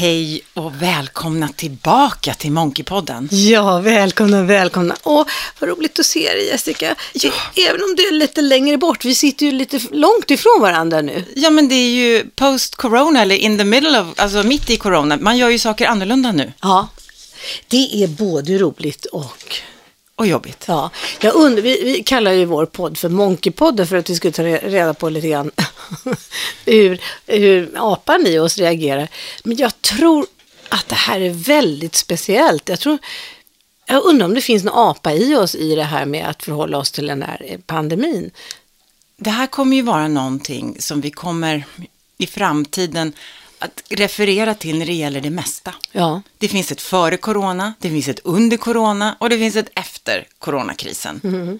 Hej och välkomna tillbaka till Monkeypodden. Ja, välkomna, välkomna. Åh, vad roligt att se dig Jessica. Ja. Även om du är lite längre bort, vi sitter ju lite långt ifrån varandra nu. Ja, men det är ju post-corona, eller in the middle of, alltså mitt i corona. Man gör ju saker annorlunda nu. Ja, det är både roligt och... Och jobbigt. Ja, jag undrar, vi, vi kallar ju vår podd för Monkeypodden för att vi skulle ta re- reda på lite grann hur, hur apan i oss reagerar. Men jag tror att det här är väldigt speciellt. Jag tror, jag undrar om det finns någon apa i oss i det här med att förhålla oss till den här pandemin. Det här kommer ju vara någonting som vi kommer i framtiden att referera till när det gäller det mesta. Ja, Det finns ett före corona, det finns ett under corona och det finns ett efter coronakrisen. Mm.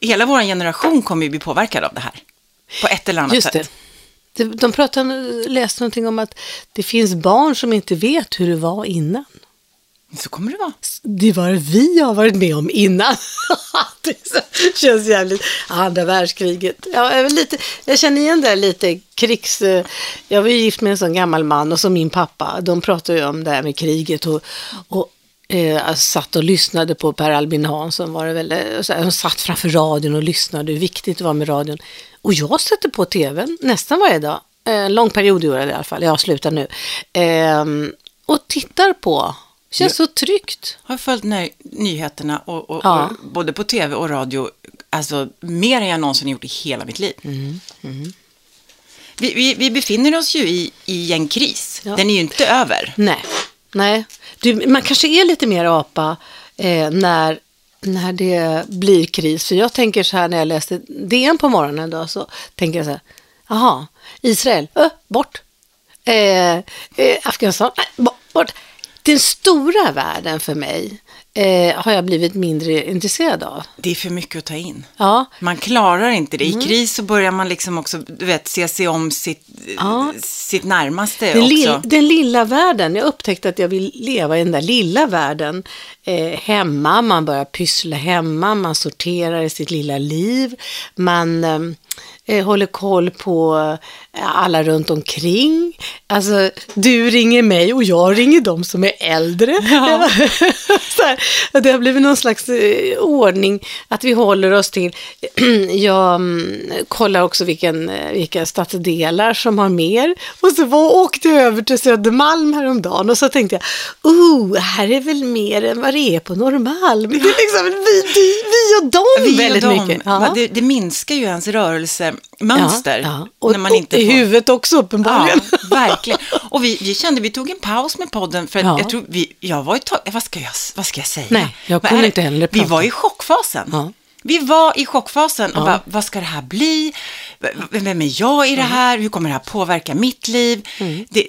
Hela vår generation kommer ju bli påverkad av det här. På ett eller annat just sätt. det. De, de pratade, läste någonting om att det finns barn som inte vet hur det var innan. Så kommer det vara. Det var vi har varit med om innan. det känns jävligt. Andra världskriget. Ja, jag, lite, jag känner igen det lite krigs... Jag var ju gift med en sån gammal man och som min pappa. De pratade ju om det här med kriget och, och eh, jag satt och lyssnade på Per Albin Hansson. Var det väl, eh, de satt framför radion och lyssnade hur viktigt det var med radion. Och jag sätter på tvn nästan varje dag. Eh, en lång period gjorde jag det i alla fall. Jag slutar nu. Ehm, och tittar på. Känns så tryggt. har följt ny- nyheterna och, och, Ja. och både på tv och radio, alltså mer än jag någonsin gjort i hela mitt liv. Mm, Vi, vi, vi befinner oss ju i, i en kris. Ja. Den är ju inte över. Nej, nej. Du, man kanske är lite mer apa eh, när, när det blir kris. För jag tänker så här när jag läste DN på morgonen då, så tänker jag så här, jaha, Israel, ö, bort. Eh, eh, Afghanistan, nej, bo- bort. Den stora världen för mig eh, har jag blivit mindre intresserad av. Det är för mycket att ta in. Ja, Man klarar inte det. I Mm. kris så börjar man liksom också, du vet, se sig om sitt, Ja. sitt närmaste Den, också. lill, den lilla världen, jag upptäckte att jag vill leva i den där lilla världen. Eh, hemma, man börjar pyssla hemma, man sorterar i sitt lilla liv. Man eh, håller koll på eh, alla runt omkring. Alltså, du ringer mig och jag ringer dem som är äldre. Ja. Så här, det har blivit någon slags eh, ordning att vi håller oss till. jag mm, kollar också vilken, eh, vilka stadsdelar som har mer. Och så var, åkte jag över till Södermalm häromdagen och så tänkte jag, oh, här är väl mer än vad det är på Norrmalm. Det är liksom vi, vi, vi och dem Vi och väldigt dem. mycket. Va, Det, det minskar ju ens rörelsemönster. Ja, ja. När man och inte i får- huvudet också uppenbarligen. Ja, verkligen. Och vi, vi kände, vi tog en paus med podden för Ja. jag tror vi, jag var ett tag, vad ska jag, vad ska jag säga? Nej, jag kunde inte heller Vi prata. var i chockfasen. Vi var i chockfasen och bara, vad ska det här bli? Vem är jag i det här? Hur kommer det här påverka mitt liv? Mm. Det,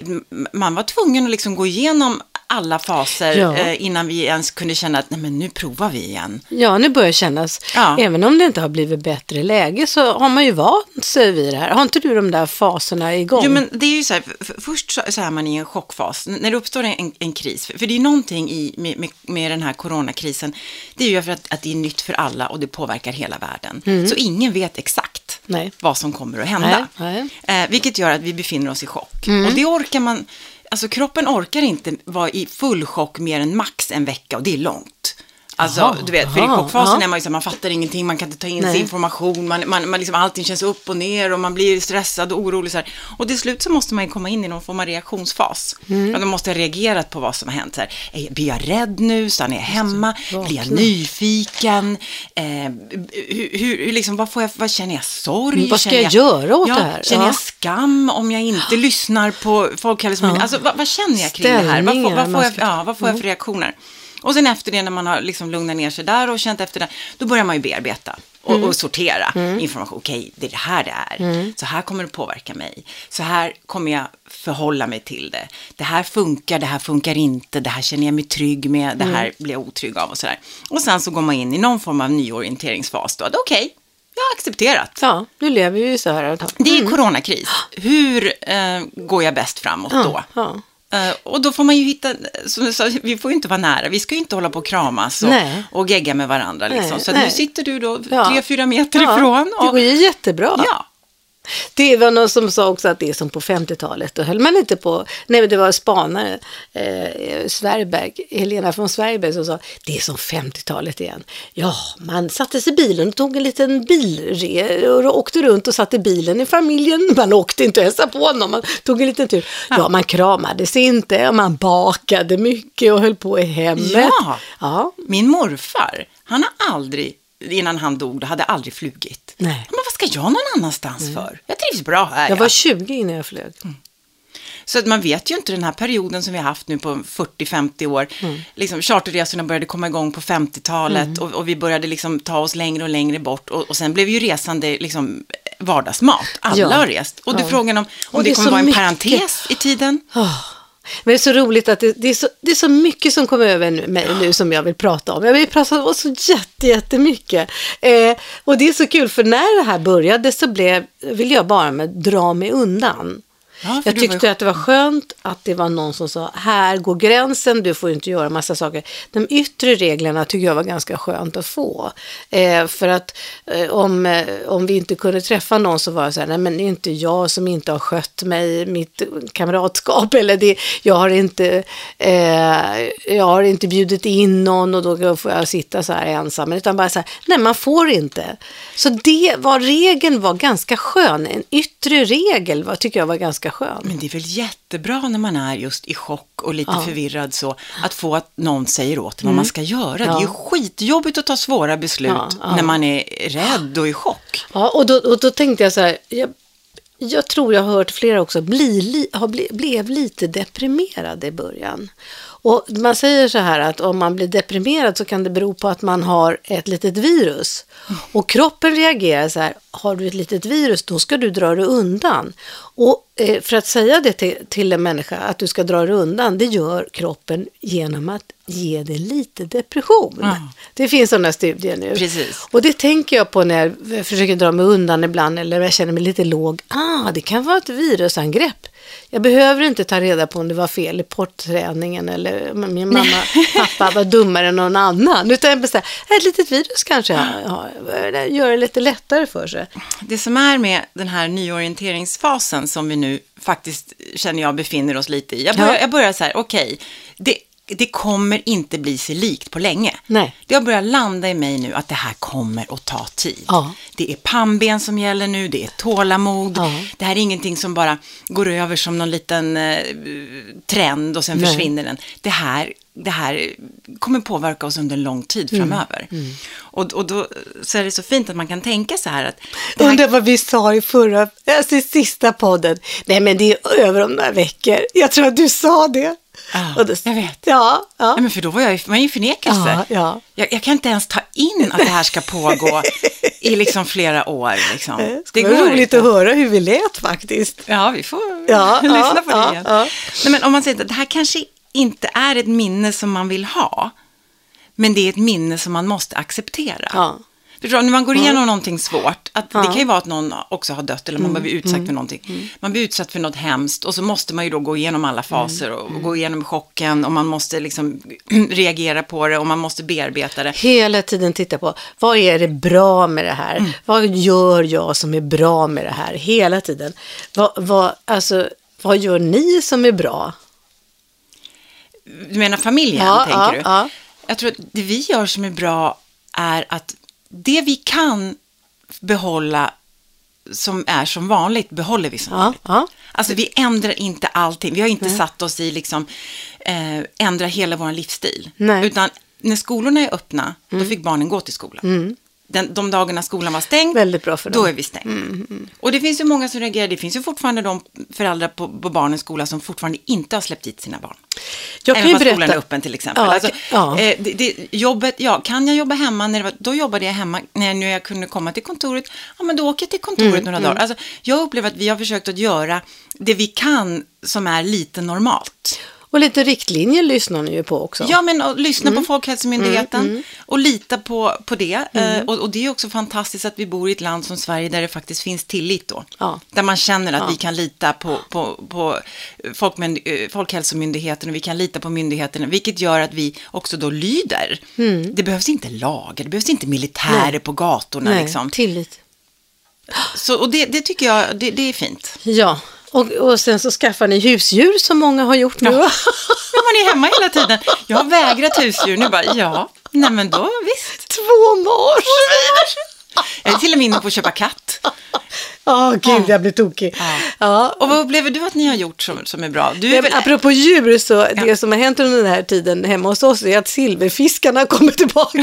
man var tvungen att liksom gå igenom alla faser Ja. eh, innan vi ens kunde känna att nej, men nu provar vi igen. Ja, nu börjar det kännas, Ja. även om det inte har blivit bättre läge så har man ju vant sig vid det här. Har inte du de där faserna igång? Jo, men det är ju så här, först så, så är man i en chockfas, när det uppstår en, en kris, för, det är någonting i, med, med, med den här coronakrisen, det är ju för att, att det är nytt för alla och det påverkar hela världen. Så ingen vet exakt Mm. Nej. vad som kommer att hända. Nej, Eh, vilket gör att vi befinner oss i chock. Och det orkar man, alltså kroppen orkar inte vara i full chock mer än max en vecka och det är långt. Alltså, Jaha, du vet, för i aha, chockfasen ja. är man ju så här, man fattar ingenting, man kan inte ta in Nej. sig information, man, man, man liksom, allting känns upp och ner och man blir stressad och orolig. Så här. Och till slut så måste man ju komma in i någon form av reaktionsfas. Mm. Då måste ha reagerat på vad som har hänt. Så här, blir jag rädd nu? Stannar jag hemma? Blir jag nyfiken? Eh, hur, hur, liksom, vad, får jag, vad känner jag sorg? Mm, vad ska Känner jag göra åt ja, det här? Känner Ja. jag skam om jag inte lyssnar på Folkhälsomyndigheten? Alltså, vad, vad känner jag kring det här? Vad får, vad Ställningar, får, man jag, ja, vad får jag för reaktioner? Och sen efter det, när man har liksom lugnat ner sig där och känt efter det, då börjar man ju bearbeta och, Mm. och sortera information. Okej, det är det här det är. Så här kommer det påverka mig. Så här kommer jag förhålla mig till det. Det här funkar, det här funkar inte, det här känner jag mig trygg med, det Mm. här blir jag otrygg av och sådär. Och sen så går man in i någon form av nyorienteringsfas då. Okej, jag har accepterat. Ja, nu lever vi ju så här ett tag. Det är coronakris. Hur eh, går jag bäst framåt då? Ja, och då får man ju hitta, som du sa, vi får ju inte vara nära, vi ska ju inte hålla på och kramas och, Nej. och gegga med varandra. Liksom. Nej, så nej. nu sitter du då Ja. tre, fyra meter ja, ifrån. det Och, går ju jättebra. ja, Det var någon som sa också att det är som på 50-talet. Då höll man inte på, nej men det var spanare, eh, Sverberg, Helena från Sverberg som sa det är som 50-talet igen. Ja, man satte sig i bilen och tog en liten bilre och åkte runt och satt i bilen i familjen. Man åkte inte och hälsade på honom, man tog en liten tur. Ja, man kramades inte, man bakade mycket och höll på i hemmet. Ja, ja. min morfar, han har aldrig, innan han dog, hade aldrig flugit. Nej. Men vad ska jag någon annanstans för? Jag trivs bra här. Jag ja. var 20 innan jag flög. Så att man vet ju inte den här perioden som vi har haft nu på 40-50 år. Liksom, charterresorna började komma igång på 50-talet och, och vi började liksom ta oss längre och längre bort. Och, och sen blev ju resande liksom vardagsmat. Alla Ja. har rest. Och du Ja. frågan om, Och om det det kommer vara en mycket. parentes i tiden. Åh. Men det är så roligt att det, det, är så, det är så mycket som kommer över mig nu som jag vill prata om. Jag vill prata om så jätte, jättemycket. Eh, och det är så kul för när det här började så blev, ville jag bara med, dra mig undan. Ja, jag du var tyckte att det var skönt att det var någon som sa, här går gränsen, du får inte göra massa saker. De yttre reglerna tycker jag var ganska skönt att få. Eh, för att eh, om, eh, om vi inte kunde träffa någon så var det så här, nej men det är inte jag som inte har skött mig, mitt kamratskap, eller det, jag har inte, eh, jag har inte bjudit in någon och då får jag sitta så här ensam. Utan bara så här, nej man får inte. Så det var, regeln var ganska skön, en yttre regel var, tycker jag var ganska skön. Men det är väl jättebra när man är just i chock och lite Ja. förvirrad så, att få att någon säger åt en vad man ska göra. Det är ju Ja. skitjobbigt att ta svåra beslut Ja, ja. när man är rädd och i chock. Ja, och då, och då tänkte jag så här, jag, jag tror jag har hört flera också bli, li, har ble, blev lite deprimerade i början. Och man säger så här att om man blir deprimerad så kan det bero på att man har ett litet virus. Och kroppen reagerar så här, har du ett litet virus då ska du dra dig undan. Och eh, för att säga det till, till en människa, att du ska dra dig undan, det gör kroppen genom att ge dig lite depression. Ja. Det finns sådana studier nu. Precis. Och det tänker jag på när jag försöker dra mig undan ibland eller jag känner mig lite låg. Ah, det kan vara ett virusangrepp. Jag behöver inte ta reda på om det var fel i portträningen eller min mamma, pappa var dummare än någon annan. Utan jag bestämmer, ett litet virus kanske ja, ja, gör det lite lättare för sig. Det som är med den här nyorienteringsfasen som vi nu faktiskt känner jag befinner oss lite i. Jag börjar, Ja. jag börjar så här, okej, det, det kommer inte bli sig likt på länge. Nej. Det har börjat landa i mig nu att det här kommer att ta tid. Ja. Det är pannben som gäller nu, det är tålamod. Ja. Det här är ingenting som bara går över som någon liten eh, trend och sen Nej. försvinner den. Det här, det här kommer påverka oss under en lång tid Mm. framöver. Och, och då så är det så fint att man kan tänka så här att det här Undrar vad vi sa i förra, alltså i sista podden. Nej men det är över om några veckor. Jag tror att du sa det. Ja, då- jag vet. Ja, ja. Ja, men för då var jag, i- förnekelse. Ja, ja. Jag, jag kan inte ens ta in att det här ska pågå i liksom flera år. Liksom. Det skulle vara roligt inte. att höra hur vi lät faktiskt. Ja, vi får Ja, lyssna ja, på det igen. Nej, men om man säger att det här kanske inte är ett minne som man vill ha, men det är ett minne som man måste acceptera. Förstår när man går igenom någonting svårt, att Ja. Mm. det kan ju vara att någon också har dött eller man blir utsatt för någonting. Man blir utsatt för något hemskt och så måste man ju då gå igenom alla faser och, Mm. och gå igenom chocken och man måste liksom reagera på det och man måste bearbeta det. Hela tiden titta på, vad är det bra med det här? Mm. Vad gör jag som är bra med det här? Hela tiden. Vad, vad, alltså, vad gör ni som är bra? Du menar familjen, Ja, tänker ja, du? ja. Jag tror att det vi gör som är bra är att det vi kan behålla som är som vanligt, behåller vi som Ja, vanligt. ja. Alltså vi ändrar inte allting. Vi har inte satt oss i liksom, eh, ändra hela vår livsstil. Nej. Mm. Utan när skolorna är öppna, då fick barnen gå till skolan. Den, de dagarna skolan var stängd, Väldigt bra för då dem. är vi stängd. Och det finns ju många som reagerar. Det finns ju fortfarande de föräldrar på, på barnens skola som fortfarande inte har släppt dit sina barn. Jag kan Även fast skolan är öppen till exempel. Ja, alltså, ja. eh, det, det, jobbet, ja, kan jag jobba hemma? När var, då jobbade jag hemma. När nu jag kunde komma till kontoret, ja men då åker jag till kontoret Mm, några dagar. Alltså, jag upplever att vi har försökt att göra det vi kan som är lite normalt. Och lite riktlinjer lyssnar ni ju på också. Ja, men och lyssna Mm. på Folkhälsomyndigheten och lita på, på det. Eh, och, och det är också fantastiskt att vi bor i ett land som Sverige där det faktiskt finns tillit då. Ja. Där man känner att Ja. vi kan lita på, på, på eh, Folkhälsomyndigheten och vi kan lita på myndigheterna, vilket gör att vi också då lyder. Det behövs inte lagar, det behövs inte militärer Nej. på gatorna Nej, liksom. tillit. Så, och det, det tycker jag, det, det är fint. Ja, och, och sen så skaffar ni husdjur som många har gjort nu. Ja. Ja, man är hemma hela tiden. Jag har vägrat husdjur. Nu bara, ja, nej men då visst. Två marsvin! Jag är till och med inne på att köpa katt. Ja, gud, jag blir tokig. Ja. Ja. Och vad upplever du att ni har gjort som, som är bra? Du är väl... apropå djur, så det som har hänt under den här tiden hemma hos oss är att silverfiskarna kommer tillbaka.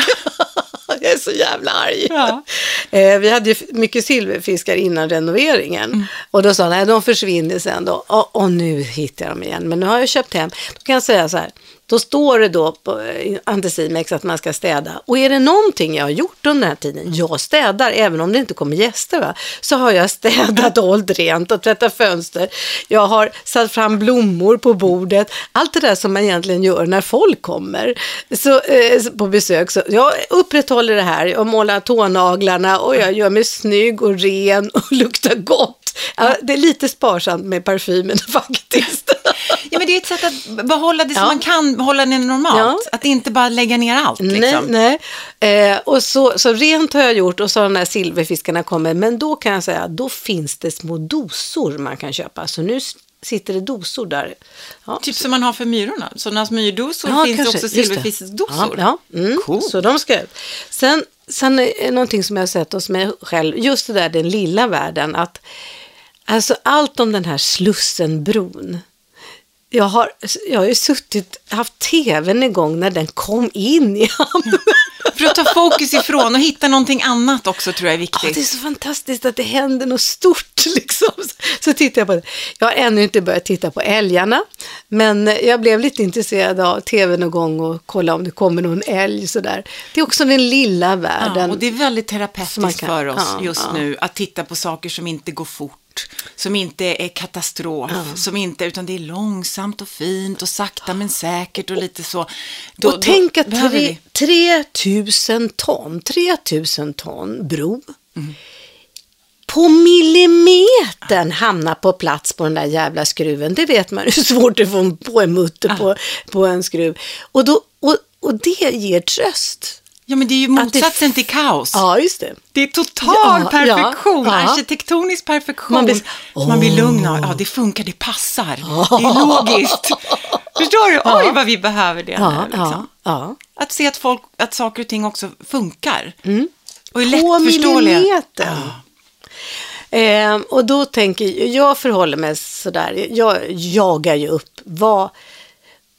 jag är så jävla arg. Ja. Eh, vi hade ju mycket silverfiskar innan renoveringen. Mm. Och då sa han, nej de försvinner sen då. Och, och nu hittar jag dem igen. Men nu har jag köpt hem. Då kan jag säga så här. Då står det då på eh, Anticimex att man ska städa. Och är det någonting jag har gjort under den här tiden, jag städar, även om det inte kommer gäster, va? så har jag städat och hållit rent och tvättat fönster. Jag har satt fram blommor på bordet. Allt det där som man egentligen gör när folk kommer så, eh, på besök. Så jag upprätthåller det här. Jag målar tånaglarna och jag gör mig snygg och ren och luktar gott. Ja, det är lite sparsamt med parfymen faktiskt. Ja, men det är ett sätt att behålla det som Ja. man kan hålla det normalt. Ja. Att inte bara lägga ner allt. Liksom. Nej, nej. Eh, och så, så rent har jag gjort och så har de här silverfiskarna kommer. Men då kan jag säga, då finns det små dosor man kan köpa. Så nu sitter det dosor där. Ja. Typ som man har för myrorna. Sådana smyrdosor Ja, finns kanske. också silverfiskdosor. Ja, ja. Mm. Cool. Så de ska ut. Sen, sen är någonting som jag har sett hos mig själv, just det där den lilla världen, att alltså allt om den här Slussenbron. Jag har, jag har ju suttit, haft tvn igång när den kom in i hamnen. För att ta fokus ifrån och hitta någonting annat också tror jag är Ja, viktigt. det är så fantastiskt att det händer något stort liksom. Så, tittar jag på det. Jag har ännu inte börjat titta på älgarna, men jag blev lite intresserad av tv någon gång och kolla om det kommer någon älg sådär. Det är också den lilla världen. Ja, och det är väldigt terapeutiskt kan- för oss ja, just ja. nu att titta på saker som inte går fort, som inte är katastrof, som inte, utan det är långsamt och fint och sakta men säkert och lite så. Då, och tänk att tre, vi- 3000 ton, 3000 ton bro Mm. på millimetern hamnar på plats på den där jävla skruven. Det vet man hur svårt det är att få på en mutter på, på en skruv. Och, då, och, och det ger tröst. Ja, men det är ju Att det- motsatsen till kaos. Ja, just det. Det är total Ja, perfektion, ja, ja. arkitektonisk perfektion. Man blir- blir, man blir lugn av, ja det funkar, det passar, det är logiskt. Förstår du? Oj, vad vi behöver det nu. Liksom. Att se att, folk, att saker och ting också funkar. Och är Mm. På lättförståeliga. millimetern. Eh, och då tänker jag, jag förhåller mig sådär, jag jagar ju upp, vad,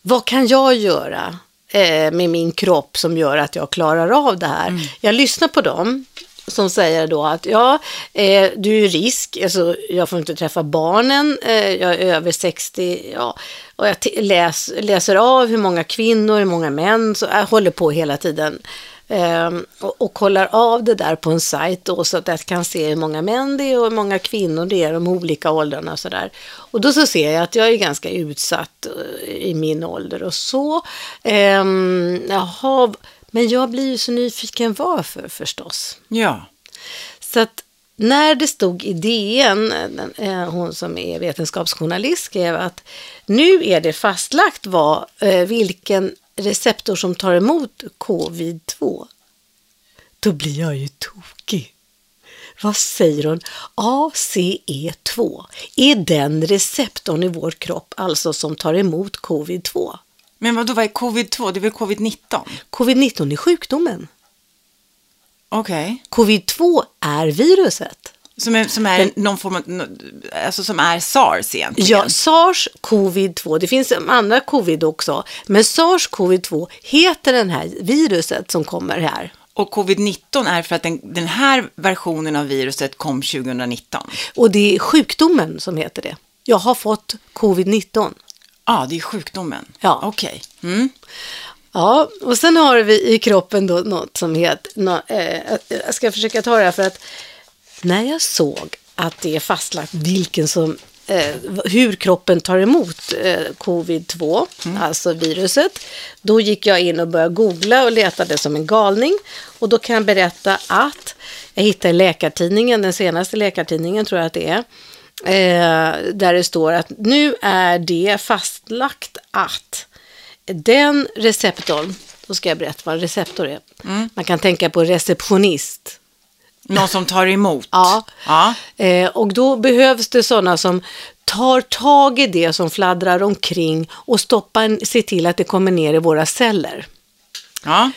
vad kan jag göra eh, med min kropp som gör att jag klarar av det här? Jag lyssnar på dem som säger då att ja, eh, du är risk, alltså, jag får inte träffa barnen, eh, jag är över 60, ja, och jag läs, läser av hur många kvinnor, hur många män, så jag håller på hela tiden. Ehm, och, och kollar av det där på en sajt då, så att jag kan se hur många män det är och hur många kvinnor det är, de olika åldrarna och sådär. Och då så ser jag att jag är ganska utsatt eh, i min ålder och så. Ehm, jaha, men jag blir ju så nyfiken varför förstås. Ja. Så att när det stod i DN, den, eh, hon som är vetenskapsjournalist skrev att nu är det fastlagt vad, eh, vilken receptor som tar emot covid-2. Då blir jag ju tokig. Vad säger hon? ACE2 är den receptorn i vår kropp alltså som tar emot covid-2. Men vad då var är covid-2? Det är väl covid-19? Covid-19 är sjukdomen. Okej. Covid-2 är viruset. Som är, som är Den- någon form av, alltså som är SARS egentligen. Ja, sars covid-2, det finns andra covid också, men sars covid-2 heter den här viruset som kommer här. Och covid-19 är för att den, den här versionen av viruset kom 2019. Och det är sjukdomen som heter det. Jag har fått covid-19. Ja, det är sjukdomen. Ja. Okej. Mm. Ja, och sen har vi i kroppen då något som heter, nå, eh, jag ska försöka ta det här för att när jag såg att det är fastlagt vilken som, eh, hur kroppen tar emot eh, covid-2, alltså viruset, då gick jag in och började googla och letade som en galning. Och då kan jag berätta att jag hittade Läkartidningen, den senaste Läkartidningen tror jag att det är, eh, där det står att nu är det fastlagt att den receptorn, då ska jag berätta vad en receptor är. Man kan tänka på receptionist. Någon som tar emot. Ja. ja. Eh, och då behövs det sådana som tar tag i det som fladdrar omkring och stoppar, ser till att det kommer ner i våra celler. ja.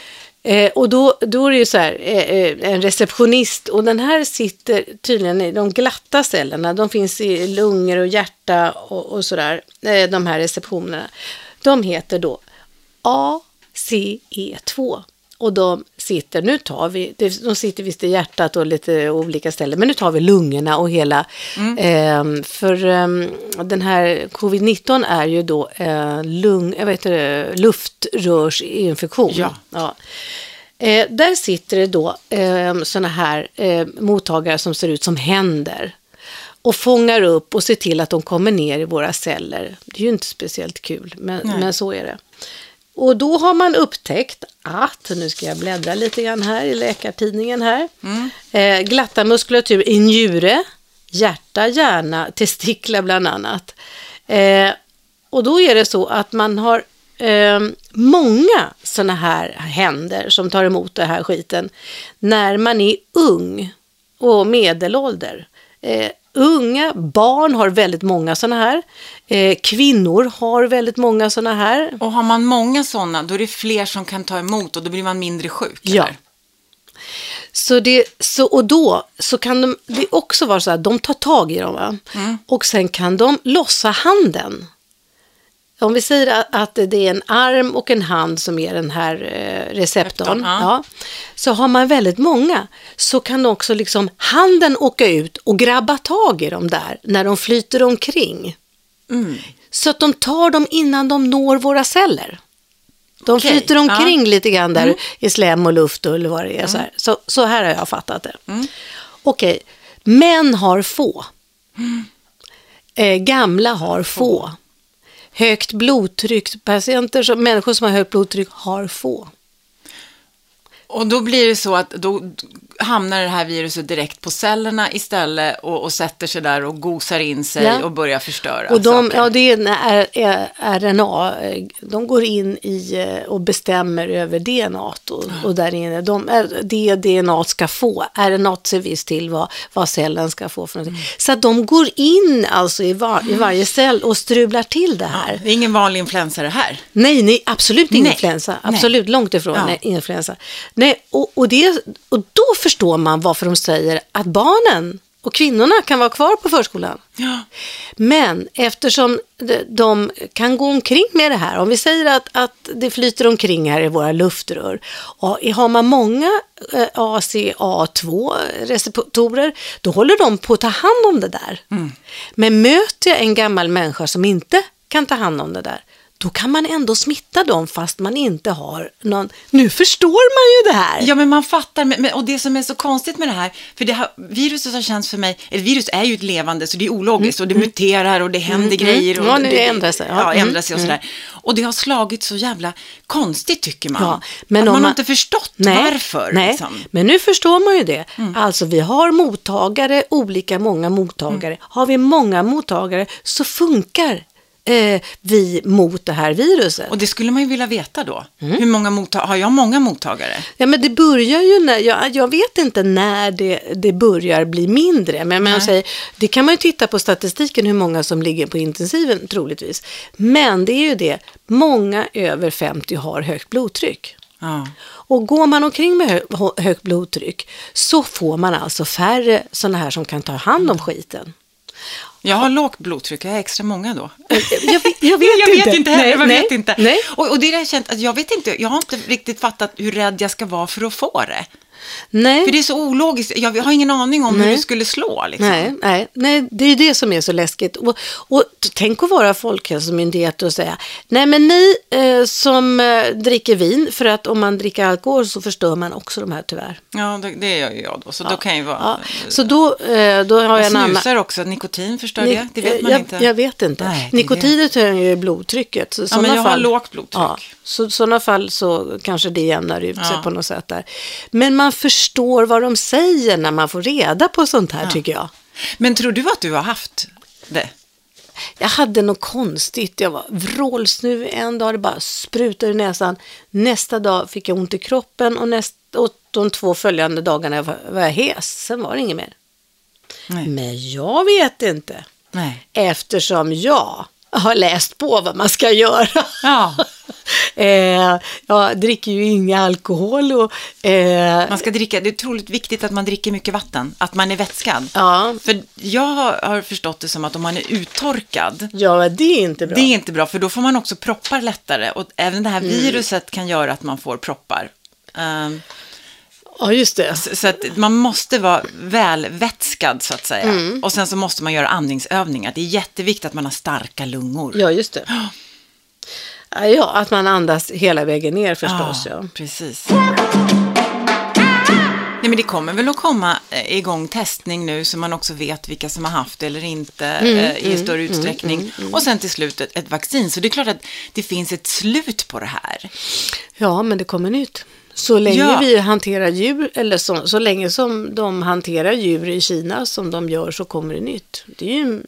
Eh, och då, då är det ju så här, eh, eh, en receptionist och den här sitter tydligen i de glatta cellerna, de finns i lungor och hjärta och, och sådär, eh, de här receptionerna. De heter då ACE2 och de sitter, nu tar vi, de sitter visst i hjärtat och lite olika ställen, men nu tar vi lungorna och hela, eh, för eh, den här covid-19 är ju då eh, lung, jag vet inte, luftrörsinfektion. Ja. Ja. Eh, där sitter det då eh, sådana här mottagare som ser ut som händer och fångar upp och ser till att de kommer ner i våra celler. Det är ju inte speciellt kul, men, men så är det. Och då har man upptäckt att, nu ska jag bläddra lite grann här i Läkartidningen här, eh, glatta muskulatur i njure, hjärta, hjärna, testiklar bland annat. Eh, och då är det så att man har eh, många sådana här händer som tar emot det här skiten när man är ung och medelålder. Unga barn har väldigt många sådana här. Eh, kvinnor har väldigt många sådana här. Och har man många sådana, då är det fler som kan ta emot och då blir man mindre sjuk. Ja. eller? Så det, så, och då så kan de, det också vara så att de tar tag i dem va? och sen kan de lossa handen. Om vi säger att, det är en arm och en hand som är den här eh, receptorn, ja. ja. så har man väldigt många så kan också liksom handen åka ut och grabba tag i dem där när de flyter omkring. Mm. Så att de tar dem innan de når våra celler. De Okej, flyter omkring ja. Mm. lite grann där i slem och luft och eller vad det är. Så, här. Så, så här har jag fattat det. Mm. Okej, män har få. Eh, gamla har få. Högt blodtryck, patienter som, människor som har högt blodtryck har få. Och då blir det så att då hamnar det här viruset direkt på cellerna istället och, och sätter sig där och gosar in sig Ja. och börjar förstöra Och de, saker. ja, det är RNA, eh, de går in i eh, och bestämmer över DNA och, och där inne, de, är- det DNA ska få, RNA ser visst till vad, vad cellen ska få för någonting. Så att de går in alltså i, var, i varje cell och strular till det här. Det är ingen vanlig influensa det här. Nej, nej, absolut ingen Nej. influensa. Nej. Absolut långt ifrån Ja. nej, influensa. Nej, och, och, det, och då förstår man varför de säger att barnen och kvinnorna kan vara kvar på förskolan. Ja. Men eftersom de, kan gå omkring med det här, om vi säger att, att det flyter omkring här i våra luftrör, och har man många eh, ACA2-receptorer, då håller de på att ta hand om det där. Men möter jag en gammal människa som inte kan ta hand om det där, då kan man ändå smitta dem fast man inte har någon... Nu förstår man ju det här! Ja, men man fattar. Men, och det som är så konstigt med det här, för det här viruset har känts för mig, eller virus är ju ett levande, så det är ologiskt och det muterar och det händer grejer. Och Mm, Ja, nu det, ändrar sig. Ja. Ja, Mm, ändrar sig och sådär. Och det har slagit så jävla konstigt tycker man. Ja, men att man, man- har inte förstått varför. Nej, Liksom. men nu förstår man ju det. Alltså vi har mottagare, olika många mottagare. Har vi många mottagare så funkar eh, vi mot det här viruset. Och det skulle man ju vilja veta då. Mm. Hur många mottagare, har jag många mottagare? Ja, men det börjar ju när, jag, jag vet inte när det, det börjar bli mindre, men, men jag säger, det kan man ju titta på statistiken hur många som ligger på intensiven troligtvis. Men det är ju det, många över 50 har högt blodtryck. Ja. Och går man omkring med hö högt blodtryck så får man alltså färre sådana här som kan ta hand om skiten. Jag har lågt blodtryck, jag har extra många då. Jag, vet- jag vet jag inte. vet inte heller, Nej, jag nej, vet inte. Nej. Och, och det är det jag känt, att jag vet inte, jag har inte riktigt fattat hur rädd jag ska vara för att få det. Nej. För det är så ologiskt, jag har ingen aning om hur Nej. det skulle slå. Liksom. Nej, nej, nej, det är det som är så läskigt. Och, och tänk att vara folkhälsomyndighet och säga, nej men ni eh, som eh, dricker vin, för att om man dricker alkohol så förstör man också de här tyvärr. Ja, det, det gör ju jag då, så då kan ju vara... Ja, så då, eh, då har jag jag en annan... snusar också, nikotin förstör det, det vet man jag, inte. Jag vet inte. Nej, Nikotinet höjer ju blodtrycket. Så Ja, men jag har fall, lågt blodtryck. Ja, så i sådana fall så kanske det jämnar ut sig Ja. på något sätt där. Men man förstår vad de säger när man får reda på sånt här tycker jag. Men tror du att du har haft det? jag hade något konstigt. Jag var vrålsnuvig en dag, det bara sprutade i näsan. Nästa dag fick jag ont i kroppen och, näst, och de två följande dagarna var var jag hes. Sen var det inget mer. Nej. Men jag vet inte. Nej. Eftersom jag har läst på vad man ska göra. Ja, eh, jag dricker ju inga alkohol och eh, man ska dricka, det är otroligt viktigt att man dricker mycket vatten, att man är vätskad. ja, För jag har- förstått det som att om man är uttorkad, ja, det är inte bra. det är inte bra, för då får man också proppar lättare. Och även det här viruset kan göra att man får proppar. Ehm, Ja, just det. så, så att man måste vara välvätskad, så att säga. Och sen så måste man göra andningsövningar. Det är jätteviktigt att man har starka lungor. Ja, just det. Ja, Ja, att man andas hela vägen ner förstås. Ja. precis. Nej, men det kommer väl att komma eh, igång testning nu så man också vet vilka som har haft det eller inte eh, i större utsträckning. Och sen till slut ett, ett vaccin. Så det är klart att det finns ett slut på det här. ja, men det kommer nytt. Så länge Ja. vi hanterar djur, eller så, så länge som de hanterar djur i Kina som de gör så kommer det nytt. Det är ju,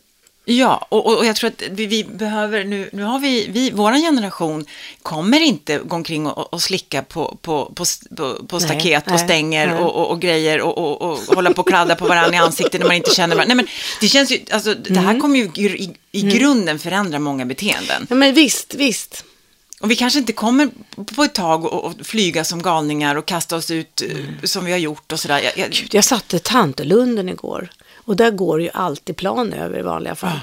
Ja, och, och jag tror att vi, vi behöver, nu, nu har vi, vi, våran generation kommer inte gå omkring och, och slicka på, på, på, på, på Nej, staket och stänger nej. och, och, och grejer och, och, hålla på och kladda på varandra i ansiktet när man inte känner varandra. Nej, men det känns ju, alltså det Mm. här kommer ju i, i, i grunden förändra många beteenden. ja, men visst, visst. Och vi kanske inte kommer på ett tag och, och flyga som galningar och kasta oss ut eh, som vi har gjort och sådär. Jag, jag, Gud, jag satt i Tantelunden igår och där går ju alltid plan över i vanliga fall.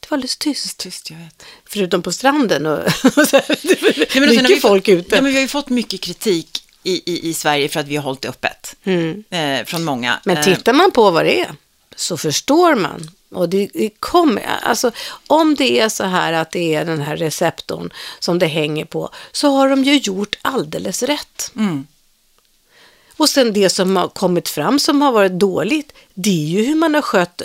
Det var alldeles tyst. tyst, jag vet. Förutom på stranden och, och så här, men vi mycket folk ute. Ja, men vi har ju fått mycket kritik i, i, i Sverige för att vi har hållit det öppet. Eh, från många. Mm. Men Eh, tittar man på vad det är så förstår man. Och det, det kommer, alltså om det är så här att det är den här receptorn som det hänger på så har de ju gjort alldeles rätt. Mm. Och sen det som har kommit fram som har varit dåligt, det är ju hur man har skött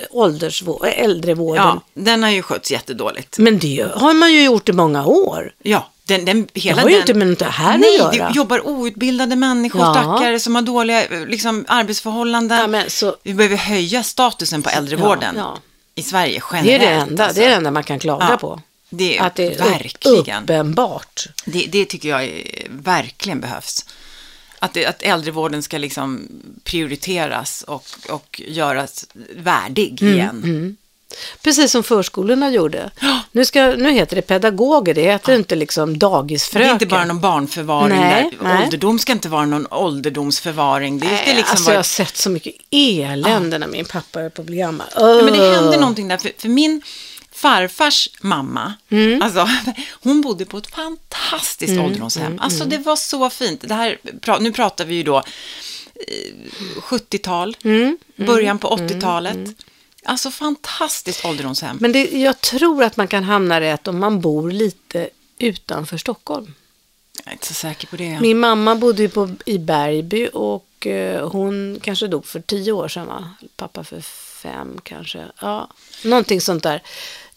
äldrevården. ja, den har ju skötts jättedåligt. Men det har man ju gjort i många år. Ja, den, den, hela Det har ju den, inte med det här Nej, att göra. det jobbar outbildade människor, Ja. stackare, som har dåliga liksom, arbetsförhållanden. Ja, så- Vi behöver höja statusen på äldrevården Ja, i Sverige Det generellt. är det enda, alltså. det är det enda man kan klaga på. det är att det är verkligen. uppenbart. Det, det tycker jag är, verkligen behövs. Att, det, att äldrevården ska liksom prioriteras och, och göras värdig Mm, igen. Precis som förskolorna gjorde. Nu, ska, nu heter det pedagoger, det heter inte liksom Det dagisfröken. är inte bara någon barnförvaring Nej, där. nej. Ålderdom ska inte vara någon ålderdomsförvaring. Det Nej, liksom alltså vara... jag har sett så mycket elände när min pappa är på att bli gammal. Ja, men det Ugh. hände någonting där, för, för min farfars mamma, Mm. alltså, hon bodde på ett fantastiskt ålderdomshem. Alltså det var så fint. Det här, nu pratar vi ju då eh, 70-tal, Mm, början på 80-talet. Alltså fantastiskt ålderdomshem. Men det, jag tror att man kan hamna rätt om man bor lite utanför Stockholm. Jag är inte så säker på det. Min mamma bodde ju på, i Bergby och eh, hon kanske dog för tio år sedan va? Pappa för fem kanske. Ja, någonting sånt där.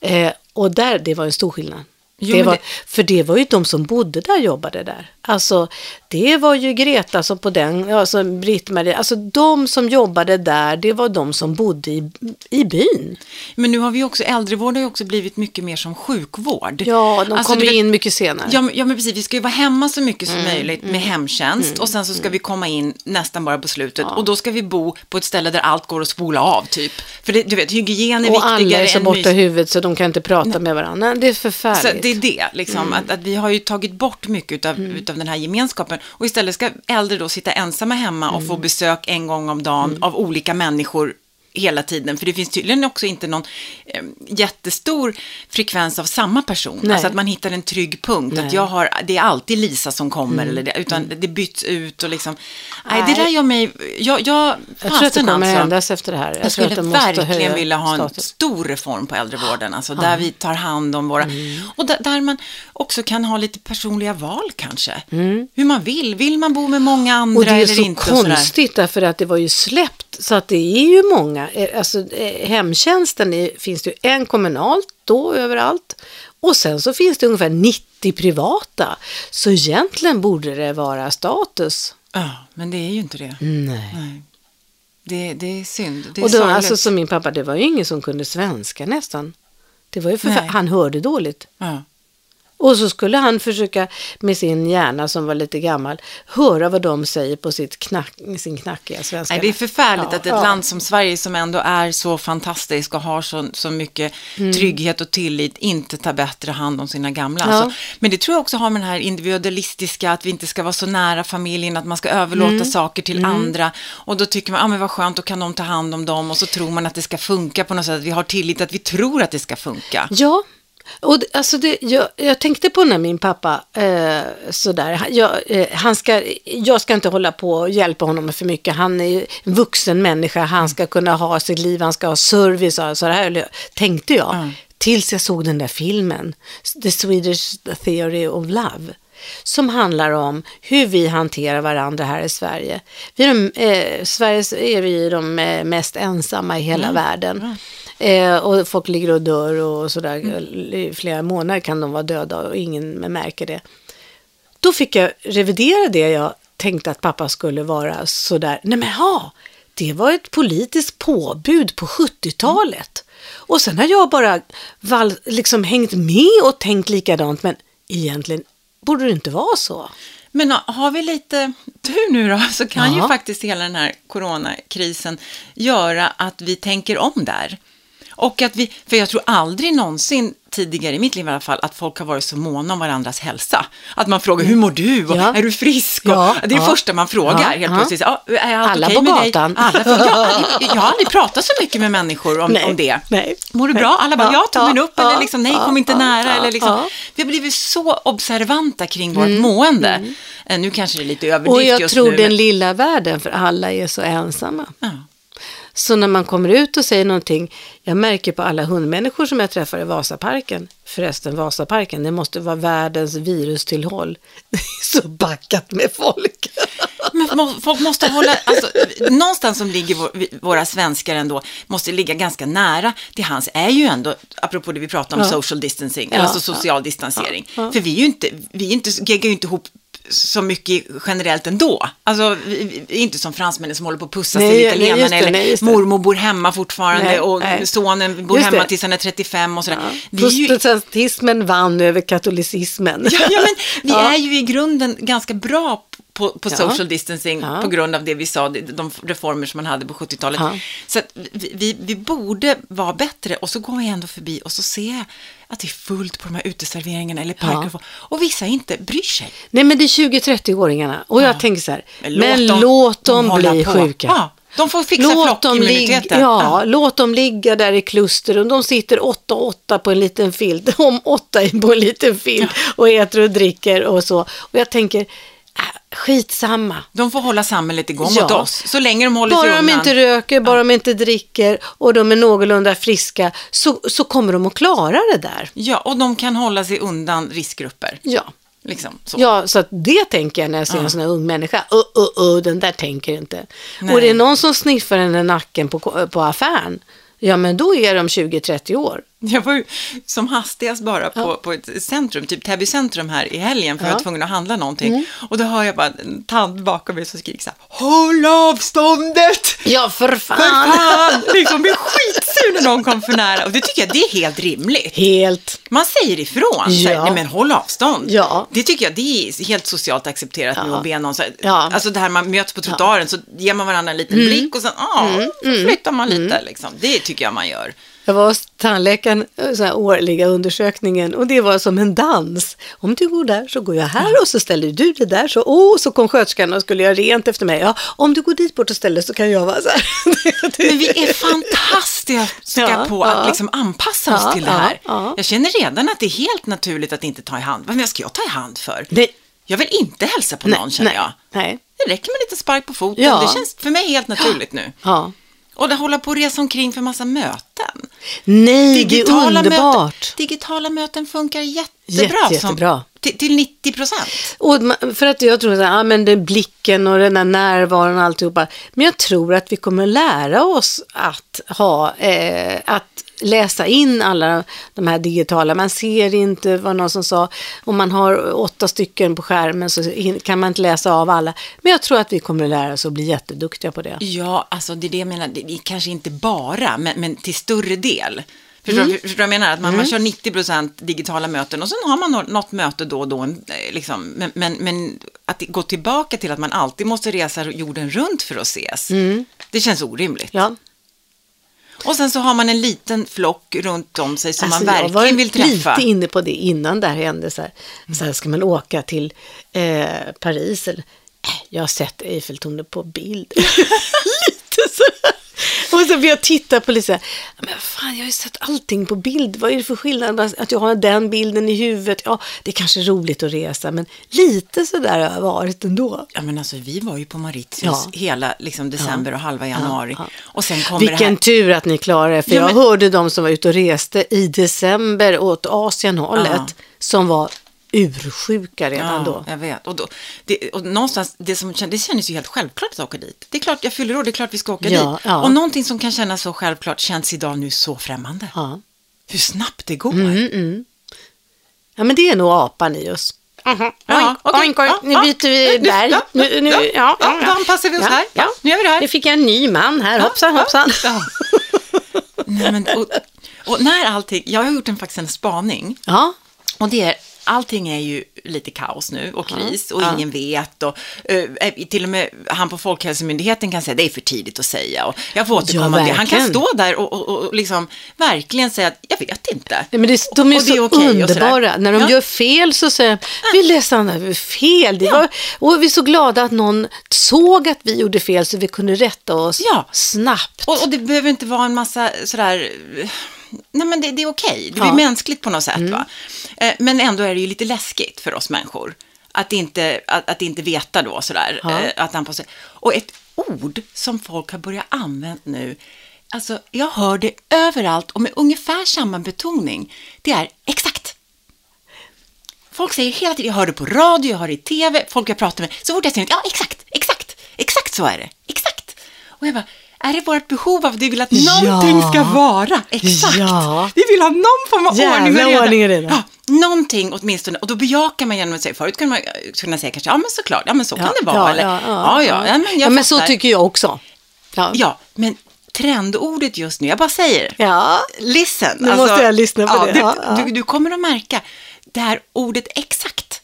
Eh, och där, det var en stor skillnad. Jo, det var, det- För det var ju de som bodde där jobbade där. Alltså det var ju Greta som på den, alltså Britt-Marie, alltså de som jobbade där, det var de som bodde i, i byn. Men nu har vi också, äldrevård har ju också blivit mycket mer som sjukvård. Ja, de Alltså, kom du ju vet- in mycket senare. Ja, ja, men precis. Vi ska ju vara hemma så mycket Mm, som möjligt med hemtjänst och sen så ska vi komma in nästan bara på slutet och då ska vi bo på ett ställe där allt går att spola av typ. För det, du vet, hygien är och alla viktigare är så borta i huvudet så de kan inte prata med varandra. Det är förfärligt. så det är det, liksom, att, att vi har ju tagit bort mycket utav, utav den här gemenskapen och istället ska äldre då sitta ensamma hemma och få besök en gång om dagen av olika människor hela tiden. För det finns tydligen också inte någon eh, jättestor frekvens av samma person. Nej. Alltså att man hittar en trygg punkt. Att jag har, det är alltid Lisa som kommer. Eller det, utan det byts ut och liksom. Nej, det Nej. där gör mig... Jag, jag, jag tror att det kommer alltså. ändras efter det här. Jag, Jag skulle verkligen vilja ha en status. stor reform på äldrevården, alltså där vi tar hand om våra, och där, där man också kan ha lite personliga val kanske. Hur man vill, vill man bo med många andra Och det är eller så inte? konstigt därför att det var ju släppt så att det är ju många, eh, alltså eh, hemtjänsten är, finns det ju en kommunalt då överallt och sen så finns det ungefär 90 privata. Så egentligen borde det vara status. Ja, men det är ju inte det. Nej. Nej. Det, det är synd. Det är Och då, sorgligt. alltså som min pappa, det var ju ingen som kunde svenska nästan. Det var ju för han hörde dåligt. Ja. Och så skulle han försöka med sin hjärna som var lite gammal höra vad de säger på sitt knack, sin knackiga svenska. Nej, det är förfärligt Ja, att ett ja. land som Sverige som ändå är så fantastiskt och har så, så mycket Mm. trygghet och tillit inte tar bättre hand om sina gamla. Ja. Alltså, men det tror jag också har med den här individualistiska, att vi inte ska vara så nära familjen, att man ska överlåta Mm. saker till andra. Och då tycker man, ja ah, men vad skönt, då kan de ta hand om dem. Och så tror man att det ska funka på något sätt, att vi har tillit, att vi tror att det ska funka. Ja, och det, alltså det, jag, jag tänkte på när min pappa eh, sådär, jag, eh, han ska, jag ska inte hålla på och hjälpa honom för mycket. Han är ju en vuxen människa, han ska kunna ha sitt liv, han ska ha service och så här tänkte jag. Mm. Tills jag såg den där filmen, The Swedish Theory of Love. Som handlar om hur vi hanterar varandra här i Sverige. Vi är de, eh, Sverige är vi de eh, mest ensamma i hela världen. Eh, och folk ligger och dör och sådär. I flera månader kan de vara döda och ingen märker det. Då fick jag revidera det jag tänkte att pappa skulle vara sådär. Nej men ha, det var ett politiskt påbud på 70-talet. Och sen har jag bara val, liksom hängt med och tänkt likadant. Men egentligen borde det inte vara så. Men har vi lite tur nu då, så kan Ja. ju faktiskt hela den här coronakrisen göra att vi tänker om där. Och att vi, för jag tror aldrig någonsin tidigare i mitt liv i alla fall, att folk har varit så måna om varandras hälsa. Att man frågar, hur mår du? Och, Ja. Är du frisk? Och, Ja, det är det ja. första man frågar helt plötsligt. Är allt Alla okej på med dig? gatan. Alla, jag, jag har aldrig pratat så mycket med människor om, Nej, om det. nej. Mår du Nej. bra? Alla bara, Ja, tummen upp. Eller liksom, nej, kom inte nära. eller liksom. Vi har blivit så observanta kring vårt mående. Eh, Nu kanske det är lite överdrift Och jag just tror nu. den men- lilla världen, för alla är så ensamma. Så när man kommer ut och säger någonting, jag märker på alla hundmänniskor som jag träffar i Vasaparken, förresten Vasaparken, det måste vara världens virustillhåll. Det är så backat med folk. Men folk måste hålla, alltså, någonstans som ligger vår, våra svenskar ändå, måste ligga ganska nära till hans, är ju ändå, apropå det vi pratade om, Ja. social distancing, Ja, alltså social distansering. ja. För vi är ju inte, vi är inte, geggar ju inte ihop så mycket generellt ändå. Alltså, inte som fransmännen som håller på att pussa Nej, sig nej, italienarna, just det, eller nej, mormor bor hemma fortfarande Nej, och nej. sonen bor Just hemma det. tills han är 35 och sådär. Vi är ju, Protestantismen vann över katolicismen. Ja, ja, men vi Ja. är ju i grunden ganska bra på, på Ja. social distancing Ja. på grund av det vi sa, de- reformer som man hade på 70-talet. Ja. Så vi, vi, vi borde vara bättre och så går jag ändå förbi och så ser jag att det är fullt på de här uteserveringarna eller parker Ja. och vissa inte bryr sig. Nej men det är 20-30-åringarna och jag Ja. tänker så här, Men men låt låt dem- dem, de hålla bli på. sjuka. Ja, de får fixa Låt dem, ligga, flockimmuniteten. ja, låt dem ligga där i kluster och de sitter åtta och åtta på en liten filt, om åtta på en liten filt och äter och dricker och så. Och jag tänker, skitsamma. De får hålla samhället igång Ja. åt oss, så länge de håller sig Bara de undan. inte röker, bara de inte dricker och de är någorlunda friska så, så kommer de att klara det där. Ja, och de kan hålla sig undan riskgrupper. Ja. Liksom, så. Ja, så att det tänker jag när jag ser en sån här ung människa. Uh, uh, uh, den där tänker inte. Nej. Och det är någon som sniffar den i nacken på, på affären. Ja, men då är de 20-30 år. Jag var ju som hastigast bara på, på ett centrum, typ Täby centrum här i helgen, för jag Ja. var tvungen att handla någonting. Och då hör jag bara en tant bakom mig som skriker så här, Håll avståndet! Ja, för För fan! fan! Liksom blir skitsur när någon kom för nära. Och det tycker jag, det är helt rimligt. Helt. Man säger ifrån, Ja. här, nej men håll avstånd. Ja. Det tycker jag, det är helt socialt accepterat Ja. att be någon, så här, Ja. Mm. alltså det här man möts på trottoaren så ger man varandra en liten blick och sen, ja, så flyttar man lite liksom. Det tycker jag man gör. Jag var hos tandläkaren, eh, så här årliga undersökningen, och det var som en dans. Om du går där så går jag här och så ställer du det där. Så, oh, så kom sköterskan och skulle göra rent efter mig. Ja, om du går dit bort och ställer så kan jag vara så här. Men vi är fantastiska Ja, på att ja. liksom anpassa oss Ja, till det här. ja. Jag känner redan att det är helt naturligt att inte ta i hand. Vad ska jag ta i hand för? Nej, Jag vill inte hälsa på någon känner nej, jag. Nej. Det räcker med lite spark på foten. Det känns för mig helt naturligt nu. Och det hålla på och resa omkring för massa möten. Nej, det är underbart. Möten, digitala möten funkar jättebra. Jätte, som- jättebra. till, till 90 procent. Och för att jag tror att ja, men den blicken och den där närvaron och alltihopa. Men jag tror att vi kommer lära oss att ha, eh, att läsa in alla de här digitala. Man ser inte, vad någon som sa, om man har åtta stycken på skärmen så kan man inte läsa av alla. Men jag tror att vi kommer lära oss att bli jätteduktiga på det. Ja, alltså det är det jag menar. Det är kanske inte bara, men, men till större del. Förstår, mm. förstår du vad jag menar? Att man, mm. man kör 90% digitala möten och sen har man något möte då och då. Liksom. Men, men, men, att gå tillbaka till att man alltid måste resa jorden runt för att ses, mm. det känns orimligt. Ja. Och sen så har man en liten flock runt om sig som alltså, man verkligen vill träffa. Jag var lite inne på det innan det här hände. Så här, så här ska man åka till eh, Paris? Eller, äh, jag har sett Eiffeltornet på bild. och så vi har tittat på lite så här, men fan jag har ju sett allting på bild, vad är det för skillnad? Att jag har den bilden i huvudet, ja det är kanske är roligt att resa, men lite så där har jag varit ändå. Ja men alltså vi var ju på Mauritius ja. hela liksom, december ja. och halva januari. Ja. Och sen kom Vilken här... tur att ni klarade det, för jag men... hörde de som var ute och reste i december åt Asienhållet, som var ursjuka redan ja, då. jag vet. Och, då, det, och någonstans, det, som, det kändes ju helt självklart att åka dit. Det är klart, jag fyller år, det är klart vi ska åka ja, dit. Ja. Och någonting som kan kännas så självklart känns idag nu så främmande. Ja. Hur snabbt det går. Mm, mm. Ja, men det är nog apan i oss. Uh-huh. Ja, okay. oink, oink. Nu byter vi berg. Ja, nu, nu, ja, ja, ja, Då anpassar vi oss här. Ja, nu gör vi det här. Nu fick jag en ny man här. Hoppsan, hoppsan. Nej, men, och, och, när allting, jag har gjort en, faktiskt en spaning. Ja. Och det är allting är ju lite kaos nu och kris och ja. ingen vet och uh, till och med han på Folkhälsomyndigheten kan säga det är för tidigt att säga och jag får återkomma ja, till Han kan stå där och, och, och liksom verkligen säga att jag vet inte. Ja, men det, de är, och, så är okay underbara. När de ja. gör fel så säger de, vi läste fel. Det var, och vi är så glada att någon såg att vi gjorde fel så vi kunde rätta oss snabbt. Och, och det behöver inte vara en massa sådär nej men det, det är okej, det blir ja. mänskligt på något sätt. Mm. Va? Eh, men ändå är det ju lite läskigt för oss människor. Att inte, att, att inte veta då sådär. Ja. Eh, att anpassa Och ett ord som folk har börjat använda nu, alltså jag hör det överallt och med ungefär samma betoning. Det är exakt. Folk säger hela tiden, jag hör det på radio, jag hör det i tv, folk jag pratar med, så fort jag säger ja exakt, exakt, exakt så är det, exakt. Och jag bara, är det vårt behov av att vi vill att någonting ja. ska vara exakt? Ja. Vi vill ha någon form av Jävla ordning och reda. Ordning och reda. Ja, någonting åtminstone. Och då bejakar man genom att säga, förut kunde man kunna säga kanske, ja men såklart, ja men så kan det vara. Ja, eller, ja, ja, ja, ja, men, jag men så tycker jag också. Ja. ja, men trendordet just nu, jag bara säger, ja. listen. Nu alltså, måste jag lyssna på det. det du, du kommer att märka, det här ordet exakt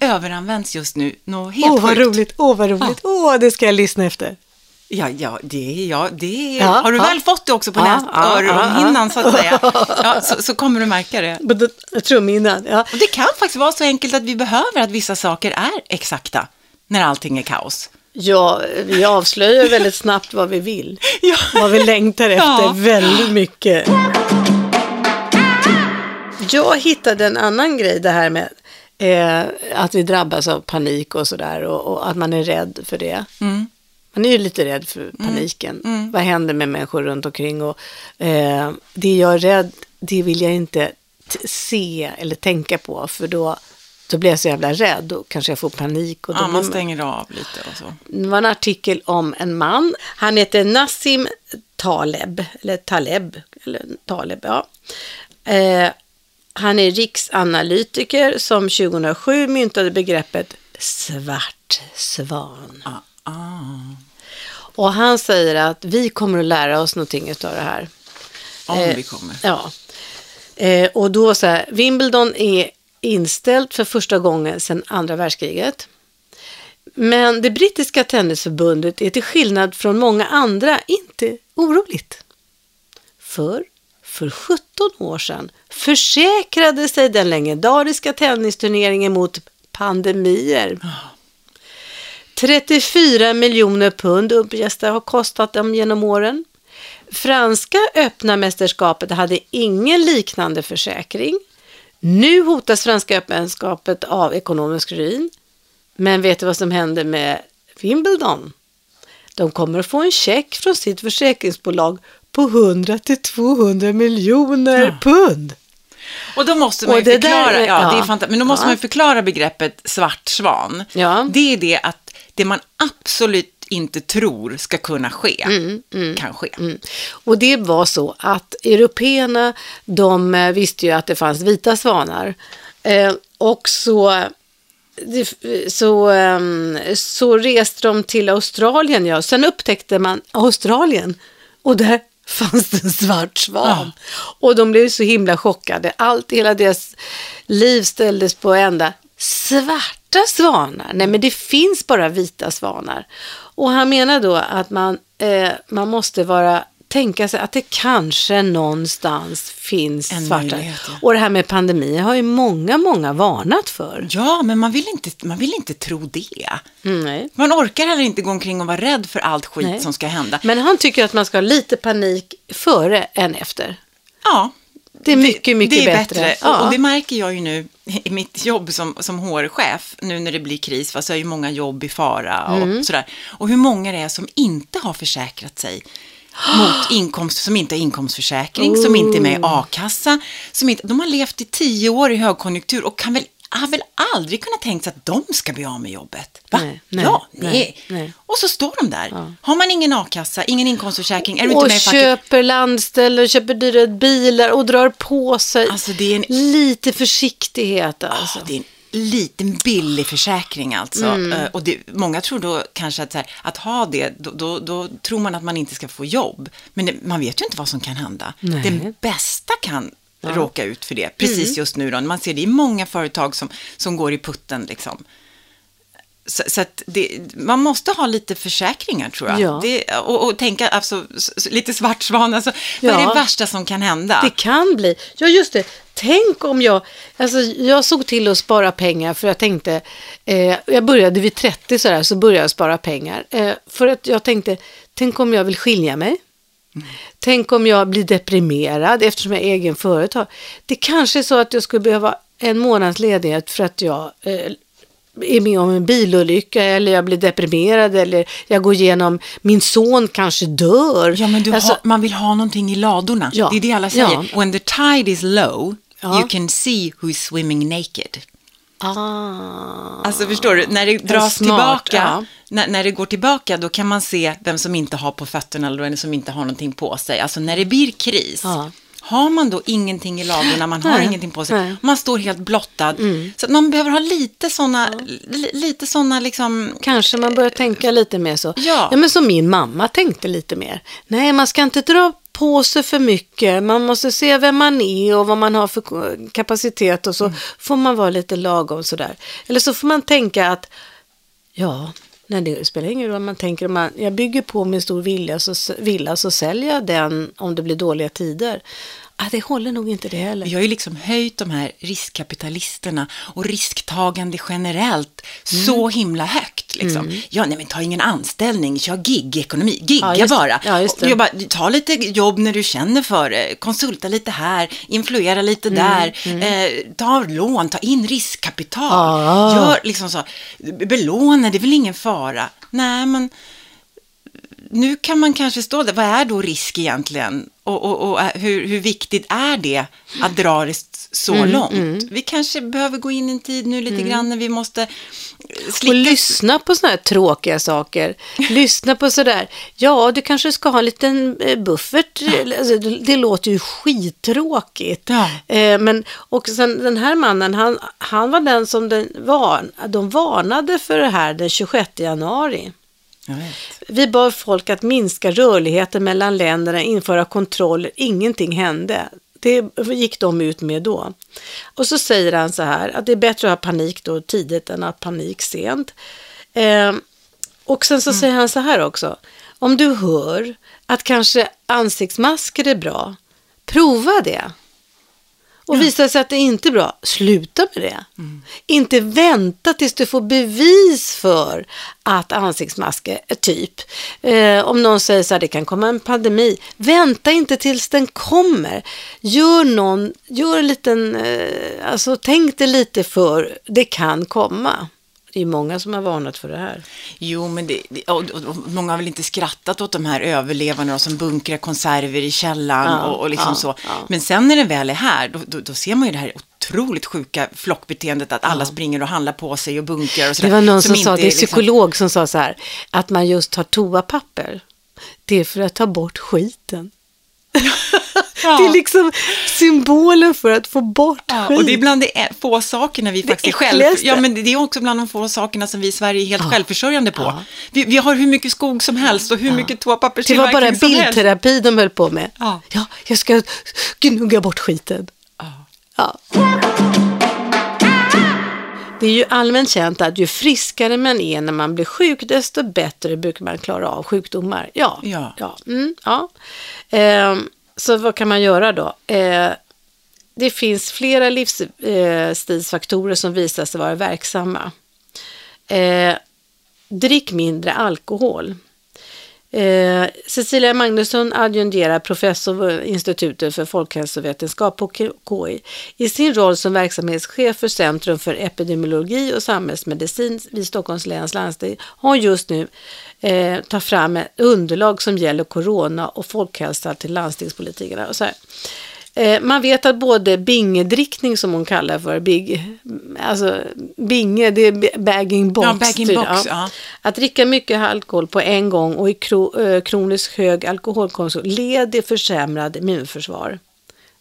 överanvänds just nu något helt Åh, oh, vad roligt, åh, oh, vad roligt, åh, oh, det ska jag lyssna efter. Ja, ja, det, ja, det ja, har du ja. väl fått det också på ja, näst, ja, så att säga, ja, så, så, kommer du märka det. Trumhinnan, ja. Och det kan faktiskt vara så enkelt att vi behöver att vissa saker är exakta när allting är kaos. Ja, vi avslöjar väldigt snabbt vad vi vill. Vad vi längtar efter väldigt mycket. Jag hittade en annan grej, det här med eh, att vi drabbas av panik och sådär och, och, att man är rädd för det. Mm. Man är ju lite rädd för mm. paniken. Mm. Mm. Vad händer med människor runt omkring? Och, eh, det jag är rädd, det vill jag inte se eller tänka på, för då, då blir jag så jävla rädd. Då kanske jag får panik. Och då ja, man stänger av lite och så. Det var en artikel om en man. Han heter Nassim Taleb, eller Taleb, eller Taleb, ja. Eh, han är riksanalytiker som 2007 myntade begreppet svart svan. Ah. Ah. Och han säger att vi kommer att lära oss någonting av det här. Om eh, vi kommer. Ja. Eh, och då så här, Wimbledon är inställt för första gången sedan andra världskriget. Men det brittiska tennisförbundet är till skillnad från många andra inte oroligt. För för 17 år sedan försäkrade sig den legendariska tennisturneringen mot pandemier. Oh. 34 miljoner pund uppges det ha kostat dem genom åren. Franska öppna mästerskapet hade ingen liknande försäkring. Nu hotas franska öppenskapet av ekonomisk ruin. Men vet du vad som händer med Wimbledon? De kommer att få en check från sitt försäkringsbolag på 100 till 200 miljoner ja. pund. Och då måste man ju förklara, där, ja, ja, det är men då måste ja. man förklara begreppet svart svan. Ja. Det är det att det man absolut inte tror ska kunna ske, mm, mm, kan ske. Mm. Och det var så att européerna, de eh, visste ju att det fanns vita svanar. Eh, och så, så, eh, så reste de till Australien, ja. Sen upptäckte man Australien och där fanns det en svart svan. Och de blev så himla chockade. Allt, hela deras liv ställdes på ända. Svarta svanar? Nej, men det finns bara vita svanar. Och han menar då att man, eh, man måste vara tänka sig att det kanske någonstans finns En svarta. möjlighet, ja. Och det här med pandemi har ju många, många varnat för. Ja, men man vill inte, man vill inte tro det. Mm, nej. Man orkar heller inte gå omkring och vara rädd för allt skit Nej. som ska hända. Men han tycker att man ska ha lite panik före än efter. Ja, Det är mycket, mycket det är bättre. bättre. Ja. Och, det märker jag ju nu i mitt jobb som, som HR-chef, nu när det blir kris, va, så är ju många jobb i fara och Mm. sådär. Och hur många det är som inte har försäkrat sig mot inkomst, som inte har inkomstförsäkring, som inte är med i Oh. a-kassa, som inte, de har levt i tio år i högkonjunktur och kan väl, har väl aldrig kunnat tänka sig att de ska bli av med jobbet. Va? Nej, nej, ja, nej, nej. Och så står de där. Har man ingen a-kassa, ingen inkomstförsäkring, är du inte och med i facket? köper landställer, köper dyra bilar och drar på sig Alltså, det är en lite försiktighet. Alltså. Ja, det är en liten billig försäkring alltså. Mm. Eh, Och det, många tror då kanske att, här, att ha det, då, då, då tror man att man inte ska få jobb. Men det, man vet ju inte vad som kan hända. Nej. Det bästa kan råka ut för det, precis just nu då. Man ser det i många företag som, som går i putten liksom. Så, så att det, man måste ha lite försäkringar tror jag. Ja. Det, och, och tänka alltså, lite svartsvan, alltså, vad är Ja. det värsta som kan hända? Det kan bli. Ja, just det. Tänk om jag... Alltså, jag såg till att spara pengar för jag tänkte... Eh, jag började vid 30 sådär, så började jag spara pengar. Eh, för att jag tänkte, tänk om jag vill skilja mig. Tänk om jag blir deprimerad eftersom jag är egen företag. Det kanske är så att jag skulle behöva en månads ledighet för att jag eh, är med om en bilolycka eller jag blir deprimerad eller jag går igenom, min son kanske dör. Ja, men du Alltså, har, man vill ha någonting i ladorna. Ja. Det är det alla säger. Ja. When the tide is low, Ja. you can see who's swimming naked. Ah. Alltså förstår du, när det dras smart, tillbaka, ja. när, när det går tillbaka, då kan man se vem som inte har på fötterna eller vem som inte har någonting på sig. Alltså när det blir kris, Ja. har man då ingenting i ladorna, man har Nej, ingenting på sig, nej. Mm. man står helt blottad. Så att man behöver ha lite sådana, li, lite sådana liksom, Kanske man börjar tänka lite mer så. Ja. men som min mamma tänkte lite mer. Nej, man ska inte dra på sig för mycket. Man måste se vem man är och vad man har för kapacitet och så Mm. får man vara lite lagom sådär. Eller så får man tänka att ja, nej, det spelar ingen roll. Man tänker om man, jag bygger på med stor vilja så, villa så säljer jag den om det blir dåliga tider. Ah, det håller nog inte det heller. Vi har ju liksom höjt de här riskkapitalisterna och risktagande generellt Mm. så himla högt. Liksom. Ja, nej men ta ingen anställning, kör gig-ekonomi, gigga Ja, bara. ja, just jobba, ta lite jobb när du känner för det, konsulta lite här, influera lite Mm, där, Eh, ta lån, ta in riskkapital, Ja. gör liksom så, belåna, det är väl ingen fara. Nej, men nu kan man kanske stå där, vad är då risk egentligen? Och, och, och hur, hur viktigt är det att dra det så Mm, långt? Vi kanske behöver gå in i en tid nu lite grann när vi måste Och slicka lyssna på sådana här tråkiga saker. Lyssna på sådär, ja du kanske ska ha en liten eh, buffert. Alltså, det, det låter ju skittråkigt. Ja. Eh, men, och sen den här mannen, han, han var den som den var, de varnade för det här den 26 januari. Vi bad folk att minska rörligheten mellan länderna, införa kontroller. Ingenting hände. Det gick de ut med då. Och så säger han så här, att det är bättre att ha panik då tidigt än att ha panik sent. Eh, och sen så säger han så här också, om du hör att kanske ansiktsmasker är bra, prova det. Och visar det sig att det inte är bra, sluta med det. Inte vänta tills du får bevis för att ansiktsmasker är typ. Eh, om någon säger så här, det kan komma en pandemi. Vänta inte tills den kommer. Gör någon, gör en liten, eh, alltså tänk dig lite för, det kan komma. Det är många som har varnat för det här. Jo, men det, och, och, och många har väl inte skrattat åt de här överlevarna som bunkrar konserver i källaren Ja, och, och liksom ja, så. ja. Men sen när det väl är här, då, då, då ser man ju det här otroligt sjuka flockbeteendet att alla springer och handlar på sig och bunkrar och sådär. Det var någon som, sa, inte det är liksom- psykolog som sa så här, att man just tar toapapper. Det är för att ta bort skiten. Ja. Det är liksom symbolen för att få bort Ja, skit. och det är bland de få sakerna vi faktiskt är själv... Ja, men det är också bland de få sakerna som vi i Sverige är helt självförsörjande på. Ja. Vi, vi har hur mycket skog som helst och hur mycket Det var toapapperstillverkning bara som helst. bildterapi de höll på med. Ja. ja, jag ska gnugga bort skiten. Ja. Det är ju allmänt känt att ju friskare man är när man blir sjuk, desto bättre brukar man klara av sjukdomar. Ja. Ja. ja. Mm, ja. Ehm, så vad kan man göra då? Eh, det finns flera livsstilsfaktorer som visar sig vara verksamma. Eh, drick mindre alkohol. Eh, Cecilia Magnusson adjungerar professor vid Institutet för folkhälsovetenskap på KI. I sin roll som verksamhetschef för Centrum för epidemiologi och samhällsmedicin vid Stockholms läns landsting har hon just nu eh, tagit fram ett underlag som gäller corona och folkhälsa till landstingspolitikerna. Och så här. Eh, Man vet att både bingedrickning som hon kallar för, big, alltså binge, det är bagging box. Ja, bagging typ, box, ja. Att dricka mycket alkohol på en gång och i eh, kroniskt hög alkoholkonsumtion leder försämrad immunförsvar.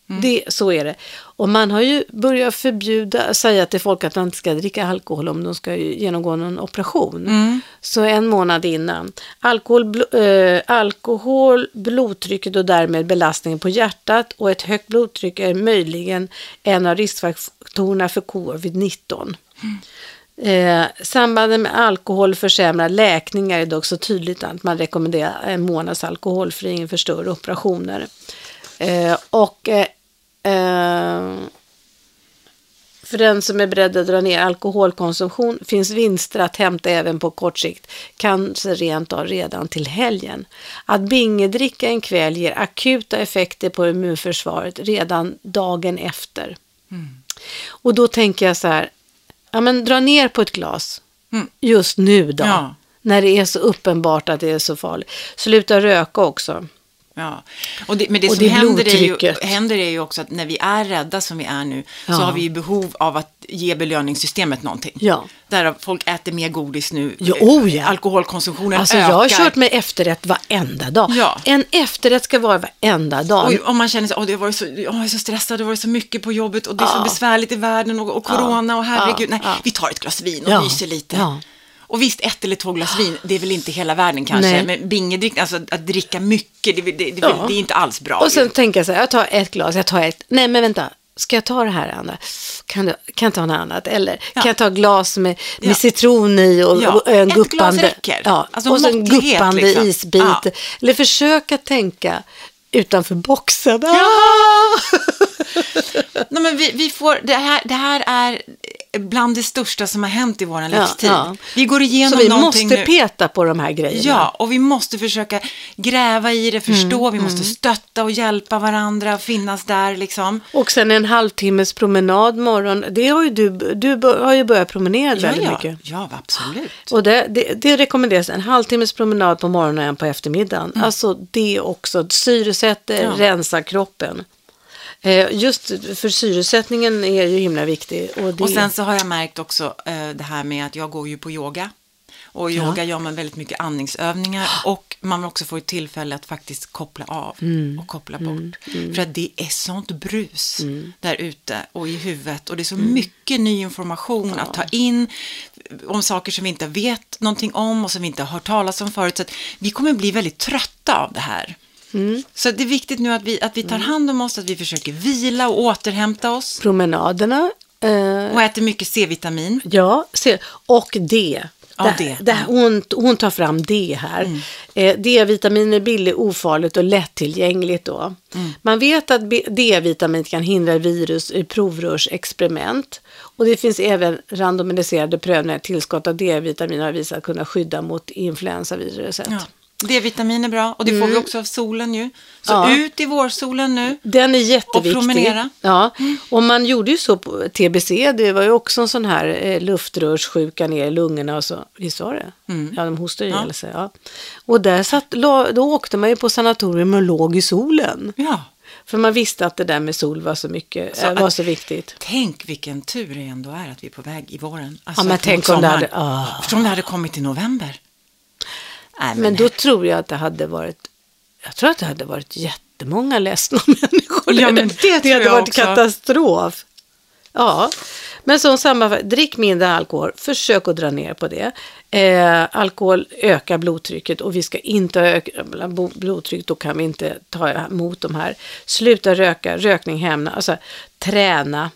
Mm. Det, så är det. Och man har ju börjat förbjuda, säga till folk att man inte ska dricka alkohol om de ska genomgå någon operation. Mm. Så en månad innan. Alkohol, bl- eh, alkohol, blodtrycket och därmed belastningen på hjärtat och ett högt blodtryck är möjligen en av riskfaktorerna för covid-19. Eh, sambandet med alkohol försämrad läkning är dock så tydligt att man rekommenderar en månads alkoholfri inför större operationer. Eh, och eh, eh, för den som är beredd att dra ner alkoholkonsumtion finns vinster att hämta även på kort sikt, kanske rent av redan till helgen. Att bingedricka en kväll ger akuta effekter på immunförsvaret redan dagen efter. Och då tänker jag så här, ja men dra ner på ett glas Mm. just nu då. Ja. När det är så uppenbart att det är så farligt. Sluta röka också. Ja. Och det, men det Och som det händer är, ju, händer är ju också att när vi är rädda som vi är nu Ja. så har vi ju behov av att ge belöningssystemet någonting. Ja. Där folk äter mer godis nu. Ja, oh ja. Alkoholkonsumtionen Alltså ökar. jag har kört med efterrätt varenda dag. Ja. En efterrätt ska vara varenda dag. Och om man känner sig, åh, det har varit så, åh, jag är så stressad, det har varit så mycket på jobbet och det är så Ja. besvärligt i världen och, och corona och herregud, nej, vi tar ett glas vin och Ja. myser lite. Och visst, ett eller två glas vin, det är väl inte hela världen kanske, Nej. men bingedrick, alltså att, dricka mycket, det, det, det, Ja. det är inte alls bra. Och sen ju. jag så här, jag tar ett glas, jag tar ett, nej men vänta, ska jag ta det här andra? Kan, du, kan jag ta något annat? Eller Ja. kan jag ta glas med, med Ja. citron i och, Ja, och en ett glas guppande, räcker. ja, Alltså och en guppande liksom. isbit. Ja. Eller försöka tänka utanför boxen. Ah! Nej, men vi, vi får, det, här, det här är bland det största som har hänt i vår livstid. ja. Vi går Så igenom vi någonting måste nu. peta på de här grejerna. Ja, och vi måste försöka gräva i det, förstå, Mm, vi måste stötta och hjälpa varandra, finnas där liksom. Och sen en halvtimmes promenad morgon, det har ju du, du har ju börjat promenera Ja, väldigt ja, mycket. ja, absolut. Och det, det, det rekommenderas en halvtimmes promenad på morgonen och en på eftermiddagen. Alltså det också syresätter, Mm. Ja. rensar kroppen. Eh, just för syresättningen är ju himla viktig. Och, det, Och sen så har jag märkt också eh, det här med att jag går ju på yoga. Och yoga gör man väldigt mycket andningsövningar och man också får tillfälle att faktiskt koppla av Mm. och koppla bort. För att det är sånt brus Mm. där ute och i huvudet och det är så mycket ny information att ta in om saker som vi inte vet någonting om och som vi inte har hört talas om förut. Så att vi kommer bli väldigt trötta av det här. Mm. Så det är viktigt nu att vi, att vi tar hand om oss, att vi försöker vila och återhämta oss Promenaderna. Eh, och äter mycket C-vitamin. Ja, och D. Ja, det, det, hon, hon tar fram D här. Mm. Eh, D-vitamin är billigt, ofarligt och lättillgängligt då. Mm. Man vet att D-vitamin kan hindra virus i provrörsexperiment. Och det finns även randomiserade prövningar. Tillskott av D-vitamin har visat kunna skydda mot influensaviruset. Ja. D-vitamin är bra och det får vi också av solen ju. Så Ja. ut i vårsolen nu. Den är jätteviktig. Och promenera. Ja, och man gjorde ju så på TBC, det var ju också en sån här eh, luftrörssjuka ner i lungorna och så, visst var det? Ja, de hostade Ja. ihjäl sig. Ja. Och där satt, då åkte man ju på sanatorium och låg i solen. Ja. För man visste att det där med sol var så mycket, Så eh, var att- så viktigt. Tänk vilken tur det ändå är att vi är på väg i våren. Ja, men tänk om det hade- ah. Förstå om det hade kommit i november. Nej, men, Men då tror jag att det hade varit, jag tror att det hade varit jättemånga ledsna människor. Ja, men det tror hade jag varit också. katastrof. Ja, men som sammanfattning, drick mindre alkohol, försök att dra ner på det. Eh, alkohol ökar blodtrycket och vi ska inte öka blodtryck, då kan vi inte ta emot de här. Sluta röka, rökning hämna, alltså träna,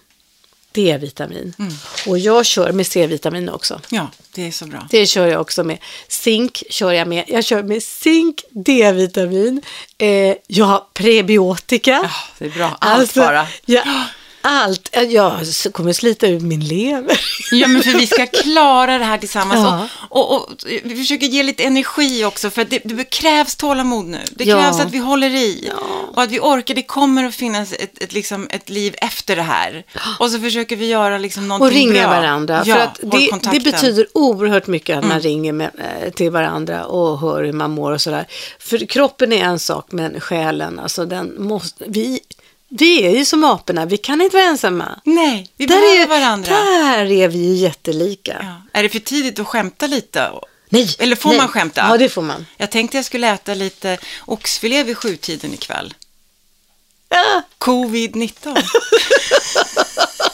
D-vitamin. Mm. Och jag kör med C-vitamin också. Ja, det är så bra. Det kör jag också med. Zink kör jag med. Jag kör med zink, D-vitamin, eh, jag har prebiotika. Ja, det är bra. Allt bara. Ja, allt. Jag kommer slita ut min lever. Ja, men för vi ska klara det här tillsammans. Ja. Och, och, och vi försöker ge lite energi också, för det, det krävs tålamod nu. Det Ja. krävs att vi håller i Ja. och att vi orkar. Det kommer att finnas ett, ett, liksom, ett liv efter det här. Och så försöker vi göra liksom någonting Och ringa bra. varandra. Ja, för att det, det. Mm. betyder oerhört mycket att man ringer med, eh, till varandra och hör hur man mår och sådär. För kroppen är en sak, men själen, alltså den måste... Vi, vi är ju som aporna, vi kan inte vara ensamma. Nej, vi Där behöver är, varandra. Där är vi ju jättelika. Ja. Är det för tidigt att skämta lite? Nej, Eller får nej. man skämta? Ja, det får man. Jag tänkte jag skulle äta lite oxfilé vid sjutiden ikväll. Ja. Covid-19.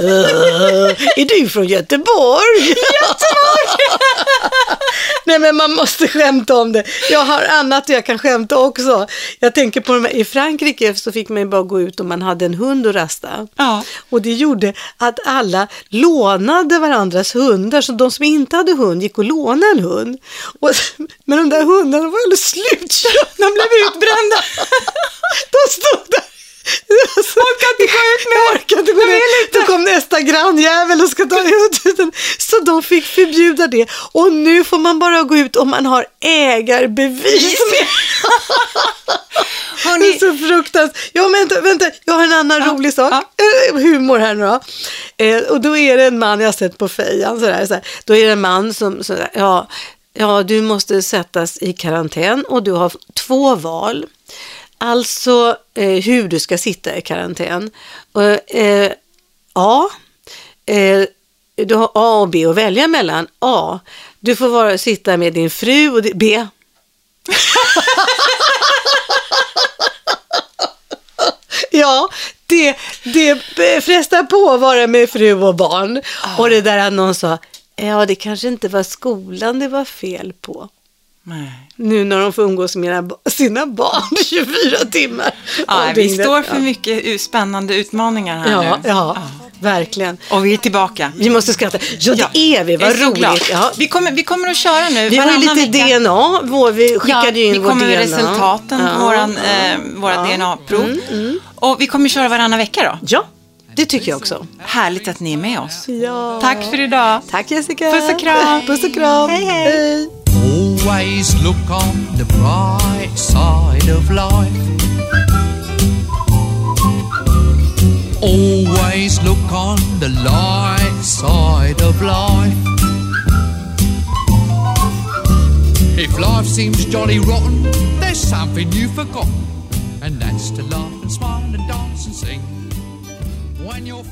Uh, är du från Göteborg? Göteborg! Nej men man måste skämta om det. Jag har annat jag kan skämta också. Jag tänker på här, i Frankrike så fick man ju bara gå ut om man hade en hund att rasta. Ja. Och det gjorde att alla lånade varandras hundar. Så de som inte hade hund gick och lånade en hund. Och, men de där hundarna var alldeles slutköpta. De blev utbrända. De stod där. Orkar inte gå ut med orkar inte gå ut. Då kom nästa grannjävel och ska ta ut den. Så de fick förbjuda det. Och nu får man bara gå ut om man har ägarbevis. Det är Hörrni, så fruktansvärt. Ja, vänta, vänta, jag har en annan rolig sak. Eh, Humor här nu då. Eh, och då är det en man, jag har sett på fejan, sådär, sådär. då är det en man som, sådär, ja, ja, du måste sättas i karantän och du har två val. Alltså eh, hur du ska sitta i karantän. Och, eh, A, eh, du har A och B att välja mellan. A, du får vara, sitta med din fru och B, Ja, det, det frestar på att vara med fru och barn. Och det där att någon sa, ja det kanske inte var skolan det var fel på nej. Nu när de får umgås med sina, barn 24 timmar. Ja, vi står för ja. mycket spännande utmaningar här Ja, nu. ja, verkligen. Och vi är tillbaka. Vi måste skratta. Ja, det Ja, är vi. Vad är roligt. Ja. Vi, kommer, vi kommer att köra nu Vi har ju lite vecka. DNA. Vår, vi skickade ju in vi vår kommer DNA. med resultaten på våran, ja. eh, våra Ja. Mm, DNA-prov. Och vi kommer köra varannan vecka då. Ja, det tycker jag också. Härligt att ni är med oss. Ja. Tack för idag. Tack Jessica. Puss och kram. Puss och kram. Hej, hej. hej. Always look on the bright side of life. Always look on the light side of life. If life seems jolly rotten, there's something you've forgotten, and that's to laugh and smile and dance and sing. When you're